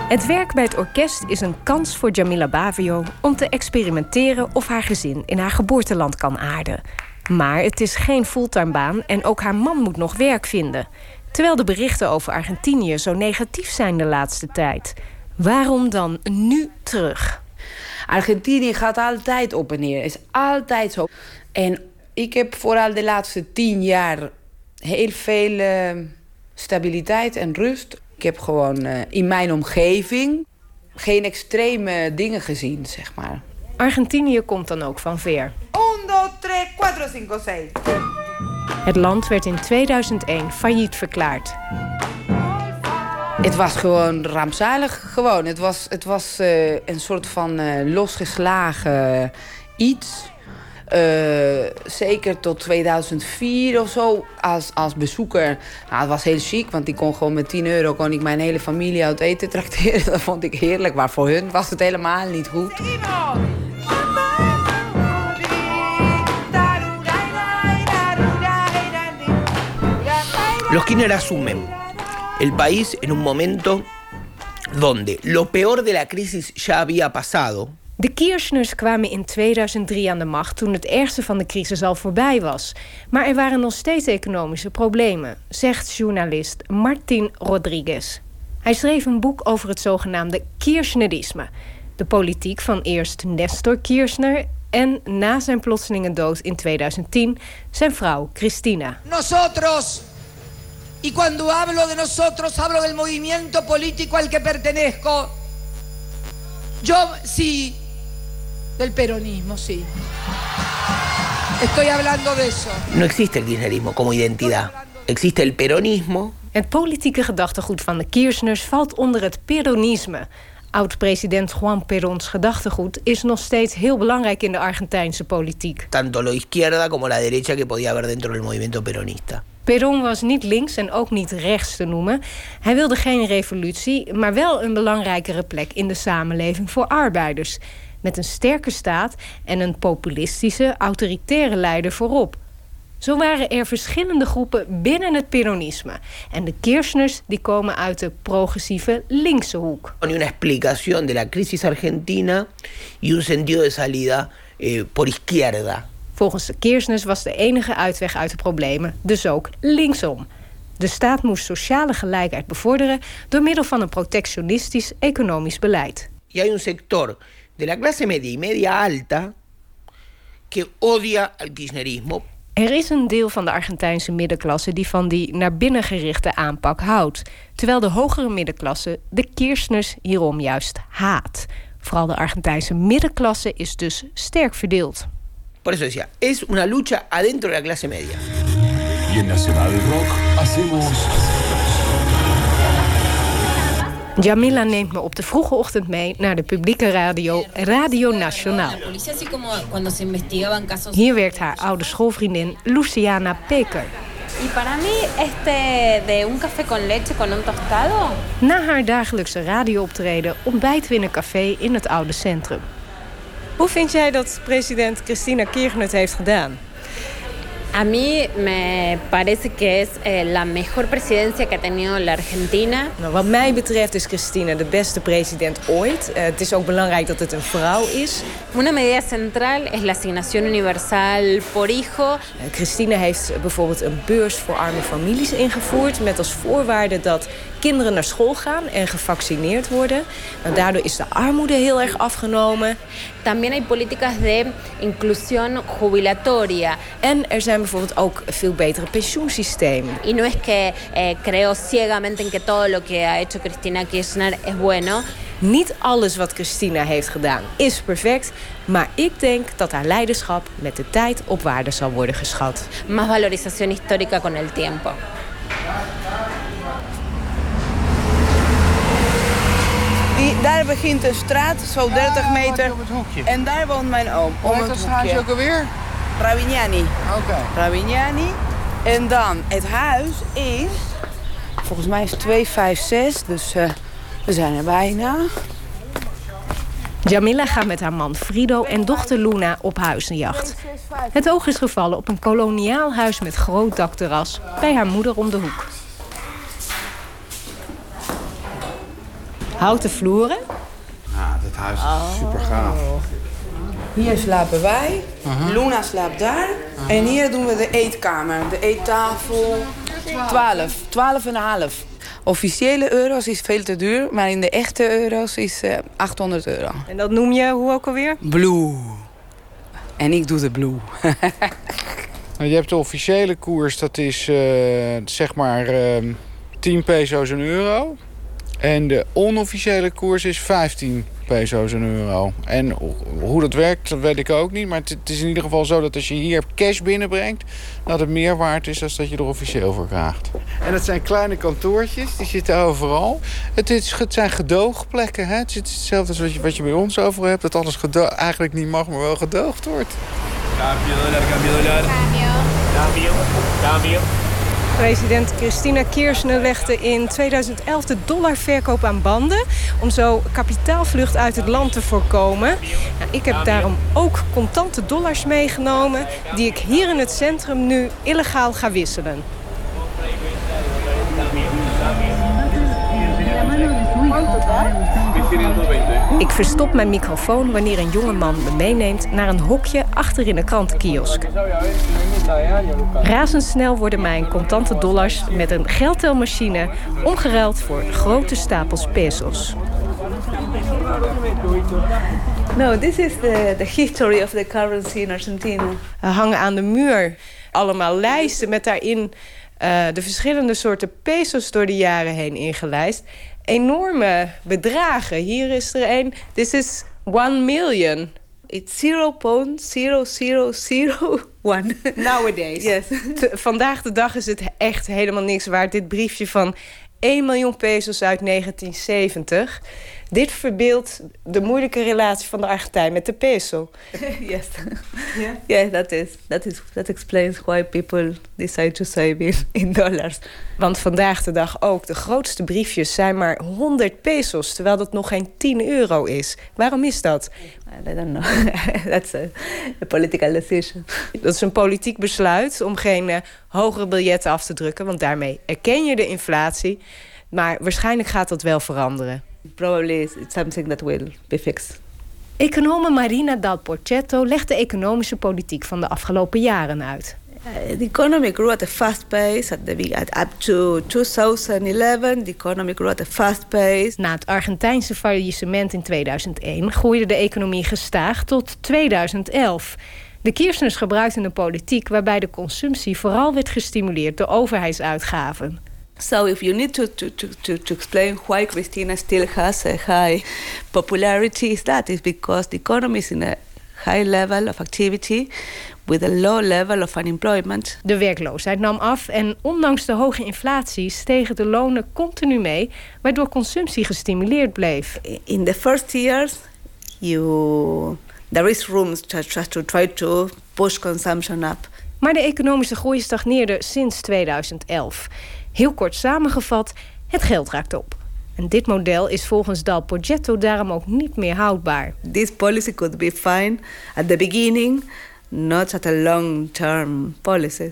Het werk bij het orkest is een kans voor Jamila Bavio om te experimenteren of haar gezin in haar geboorteland kan aarden. Maar het is geen fulltime baan en ook haar man moet nog werk vinden. Terwijl de berichten over Argentinië zo negatief zijn de laatste tijd. Waarom dan nu terug? Argentinië gaat altijd op en neer. Is altijd zo. En ik heb vooral de laatste tien jaar heel veel eh, stabiliteit en rust. Ik heb gewoon eh, in mijn omgeving geen extreme dingen gezien, zeg maar. Argentinië komt dan ook van ver. 1, 2, 3, 4, 5, 6. Het land werd in 2001 failliet verklaard. Het was gewoon rampzalig. Gewoon. Het was, het was eh, een soort van eh, losgeslagen iets. Eh, zeker tot 2004 of zo als, als bezoeker. Nou, het was heel chic, want ik kon gewoon met 10 euro kon ik mijn hele familie uit eten trakteren. <laughs> Dat vond ik heerlijk, maar voor hun was het helemaal niet goed. Los Kirchner asumen el país en un momento donde lo peor de la crisis ya había pasado. De Kirchners kwamen in 2003 aan de macht toen het ergste van de crisis al voorbij was. Maar er waren nog steeds economische problemen, zegt journalist Martin Rodriguez. Hij schreef een boek over het zogenaamde Kirchnerisme. De politiek van eerst Nestor Kirchner en na zijn plotselinge dood in 2010 zijn vrouw Cristina. Nosotros, y cuando hablo de nosotros, hablo del movimiento político al que pertenezco. Yo sí, del peronismo, sí. Estoy hablando de eso. No existe el kirchnerismo como identidad. Existe el peronismo. Het politieke gedachtegoed van de Kirchners valt onder het peronisme. Oud-president Juan Perons gedachtegoed is nog steeds heel belangrijk in de Argentijnse politiek. Tanto lo izquierda como la derecha que podía haber dentro del movimiento peronista. Perón was niet links en ook niet rechts te noemen. Hij wilde geen revolutie, maar wel een belangrijkere plek in de samenleving voor arbeiders. Met een sterke staat en een populistische, autoritaire leider voorop. Zo waren er verschillende groepen binnen het peronisme. En de Kirchners die komen uit de progressieve linkse hoek. Una explicación de la crisis argentina y un sentido de salida eh, por izquierda. Volgens de Kirchners was de enige uitweg uit de problemen dus ook linksom. De staat moest sociale gelijkheid bevorderen door middel van een protectionistisch economisch beleid. Y hay un sector de la clase media y media alta que odia al kirchnerismo Er is een deel van de Argentijnse middenklasse die van die naar binnen gerichte aanpak houdt. Terwijl de hogere middenklasse de Kirchners hierom juist haat. Vooral de Argentijnse middenklasse is dus sterk verdeeld. Por eso decía, es una lucha adentro de la clase media. Y en Nacional Rock hacemos... Jamila neemt me op de vroege ochtend mee naar de publieke radio Radio Nacional. policía, así como cuando se investigaban casos. Hier werkt haar oude schoolvriendin Luciana Peker. Y para mí, este de un café con leche con un tostado. Na haar dagelijkse radiooptreden ontbijten we in een café in het oude centrum. Hoe vind jij dat president Christina Kirchner het heeft gedaan? A mí me parece que es eh, la mejor presidencia que ha tenido la Argentina. Nou, wat mij betreft is Christina de beste president ooit. Eh, het is ook belangrijk dat het een vrouw is. Una medida central es la asignación universal por hijo. Eh, Christina heeft bijvoorbeeld een beurs voor arme families ingevoerd... met als voorwaarde dat kinderen naar school gaan en gevaccineerd worden. Nou, daardoor is de armoede heel erg afgenomen. También hay políticas de inclusión jubilatoria. En er zijn bijvoorbeeld ook veel betere pensioensystemen. Y no es que eh, creo ciegamente en que todo lo que ha hecho Cristina Kirchner es bueno. Niet alles wat Christina heeft gedaan is perfect, maar ik denk dat haar leiderschap met de tijd op waarde zal worden geschat. Más valorización histórica con el tiempo. Die, daar begint een straat, zo 30 meter. En daar woont mijn oom. Hoe heet het dat straatje ook alweer? Ravignani. Oké. Ravignani. En dan, het huis is... Volgens mij is het 256, dus eh, we zijn er bijna. Jamila gaat met haar man Frido en dochter Luna op huizenjacht. Het oog is gevallen op een koloniaal huis met groot dakterras bij haar moeder om de hoek. Houten vloeren, Ja, dit huis is super gaaf. Hier slapen wij. Mhm. Luna slaapt daar. En hier doen we de eetkamer. De eettafel. 12. 12 en een half. Officiële euro's is veel te duur. Maar in de echte euro's is eh 800 euro. En dat noem je hoe ook alweer? Blue. En ik doe de blue. <laughs> Je hebt de officiële koers, dat is eh, zeg maar ehm 10 peso's een euro. En de onofficiële koers is 15 peso's een euro. En ho- hoe dat werkt, dat weet ik ook niet. Maar het, is in ieder geval zo dat als je hier cash binnenbrengt... dat het meer waard is dan dat je er officieel voor krijgt. En het zijn kleine kantoortjes, die zitten overal. Het, is, het zijn gedoogplekken. Hè? Het is hetzelfde als wat je, wat je bij ons overal hebt. Dat alles eigenlijk niet mag, maar wel gedoogd wordt. Cambio dólar, cambio dólar. Cambio. Cambio. President Christina Kirchner legde in 2011 de dollarverkoop aan banden... om zo kapitaalvlucht uit het land te voorkomen. Nou, ik heb daarom ook contante dollars meegenomen... die ik hier in het centrum nu illegaal ga wisselen. Ik verstop mijn microfoon wanneer een jonge man me meeneemt... naar een hokje achter in een krantenkiosk. Razendsnel worden mijn contante dollars met een geldtelmachine omgeruild voor grote stapels pesos. No, this is the, the history of the currency in Argentina. Er hangen aan de muur allemaal lijsten met daarin eh, de verschillende soorten pesos door de jaren heen ingelijst. Enorme bedragen. Hier is er een. This is 1 million. It's 0.0001. Nowadays. Yes. Vandaag de dag is het echt helemaal niks waard. Dit briefje van 1 miljoen pesos uit 1970. Dit verbeeldt de moeilijke relatie van de Argentijn met de peso. <laughs> yes. Yeah, that is. That is. That explains why people decide to save in, in dollars. Want vandaag de dag ook, de grootste briefjes zijn maar 100 pesos... terwijl dat nog geen 10 euro is. Waarom is dat? I don't know. <laughs> That's a, a political decision. Dat is een politiek besluit om geen eh, hogere biljetten af te drukken... want daarmee erken je de inflatie. Maar waarschijnlijk gaat dat wel veranderen. Probably it's something that will be fixed. Econome Marina Dal Porcetto legt de economische politiek van de afgelopen jaren uit. Uh, the economy grew at a fast pace at the big, at up to 2011. The economy grew at a fast pace. Na het Argentijnse faillissement in 2001 groeide de economie gestaag tot 2011. De Kirchners gebruikten een politiek waarbij de consumptie vooral werd gestimuleerd door overheidsuitgaven. So if you need to, to, to, to, to explain why Christina still has a high popularity, is that is because the economy is in a high level of activity. With a low level of unemployment. De werkloosheid nam af en ondanks de hoge inflatie stegen de lonen continu mee, waardoor consumptie gestimuleerd bleef. In the first years, you there is room to, to, try to push consumption up. Maar de economische groei stagneerde sinds 2011. Heel kort samengevat, het geld raakt op. En dit model is volgens Dal Progetto daarom ook niet meer houdbaar. This policy could be fine at the beginning, not at a long-term policy.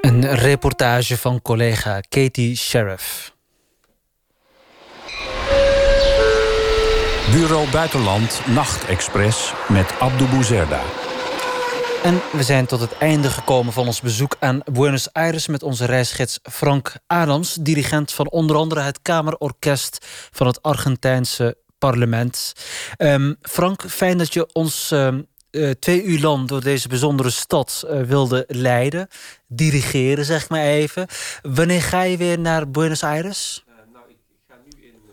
Een reportage van collega Katie Sheriff. Bureau Buitenland Nachtexpress met Abdou Bouzerda. En we zijn tot het einde gekomen van ons bezoek aan Buenos Aires met onze reisgids Frank Adams, dirigent van onder andere het Kamerorkest van het Argentijnse parlement. Ehm, Frank, fijn dat je ons ehm, eh, twee uur lang door deze bijzondere stad eh, wilde leiden, dirigeren, zeg maar even. Wanneer ga je weer naar Buenos Aires?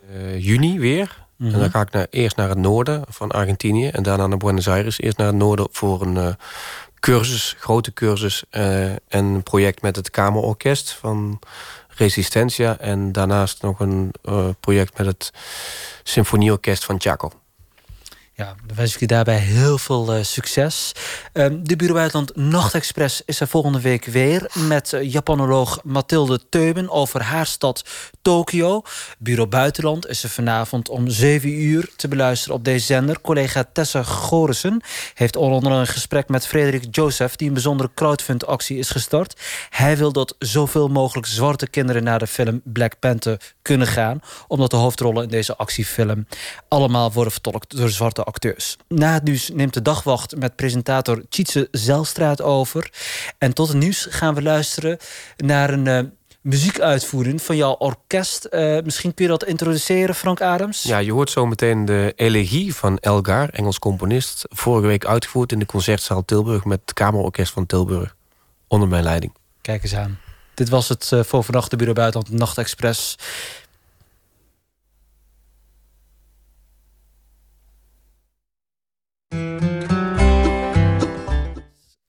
Eh, juni weer. Mhm. En dan ga ik naar, eerst naar het noorden van Argentinië en daarna naar Buenos Aires. Eerst naar het noorden voor een eh, cursus, grote cursus eh, en een project met het Kamerorkest van Resistencia. En daarnaast nog een eh, project met het Symfonieorkest van Chaco. Ja, dan wens ik je daarbij heel veel eh, succes. Ehm, de Bureau Buitenland Nachtexpress is er volgende week weer... met eh, Japanoloog Mathilde Teuben over haar stad Tokio. Bureau Buitenland is er vanavond om 7 uur te beluisteren op deze zender. Collega Tessa Gorissen heeft onder een gesprek met Frederik Joseph... die een bijzondere crowdfund-actie is gestart. Hij wil dat zoveel mogelijk zwarte kinderen naar de film Black Panther kunnen gaan... omdat de hoofdrollen in deze actiefilm allemaal worden vertolkt door zwarte acteurs. Na het nieuws neemt de dagwacht met presentator Tjitse Zelstraat over. En tot het nieuws gaan we luisteren naar een eh, muziekuitvoering van jouw orkest. Eh, misschien kun je dat introduceren, Frank Adams? Ja, je hoort zo meteen de elegie van Elgar, Engels componist. Vorige week uitgevoerd in de Concertzaal Tilburg met het Kamerorkest van Tilburg. Onder mijn leiding. Kijk eens aan. Dit was het eh, voor vannacht de Bureau Buitenland Nachtexpress.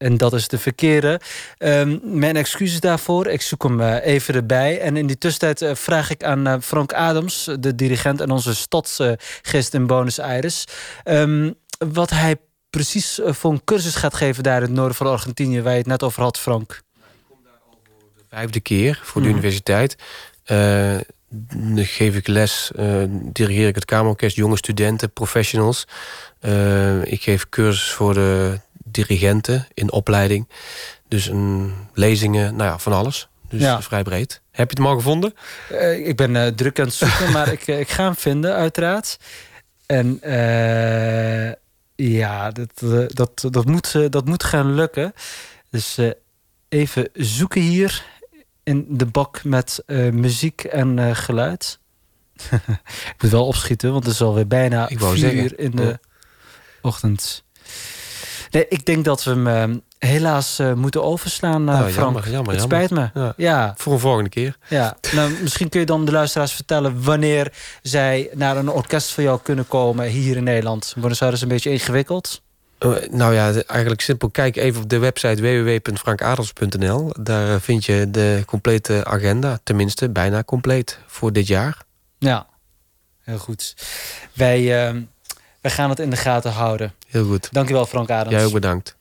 En dat is de verkeerde. Ehm, mijn excuses daarvoor. Ik zoek hem eh, even erbij. En in die tussentijd eh, vraag ik aan eh, Frank Adams, de dirigent en onze stadsgist in Buenos Aires, ehm, wat hij precies voor een cursus gaat geven daar in het noorden van Argentinië, waar je het net over had, Frank. Vijfde keer voor de Mhm. universiteit. Dan geef ik les, dirigeer ik het Kamerorkest, jonge studenten, professionals. Ik geef cursus voor de dirigenten in opleiding. Dus een, lezingen, nou ja, van alles. Dus Ja. vrij breed. Heb je het al gevonden? Eh, ik ben eh, druk aan het zoeken, maar ik, eh, ik ga hem vinden, uiteraard. En ja, dat, dat, dat, moet, dat moet gaan lukken. Dus even zoeken hier in de bak met muziek en geluid. <laughs> ik moet wel opschieten, want het is alweer bijna Ik wou vier zeggen. uur in de ochtend. Nee, ik denk dat we hem eh, helaas eh, moeten overslaan, Nou, Frank. jammer, jammer, het jammer. spijt me. Ja. ja. Voor een volgende keer. Ja, nou, misschien kun je dan de luisteraars vertellen wanneer zij naar een orkest van jou kunnen komen hier in Nederland. Buenos Aires is een beetje ingewikkeld. Eh, nou ja, eigenlijk simpel. Kijk even op de website www.frankadels.nl. Daar eh, vind je de complete agenda. Tenminste, bijna compleet voor dit jaar. Ja, heel goed. Wij, wij gaan het in de gaten houden. Heel goed. Dankjewel Frank Adams. Jij ook bedankt.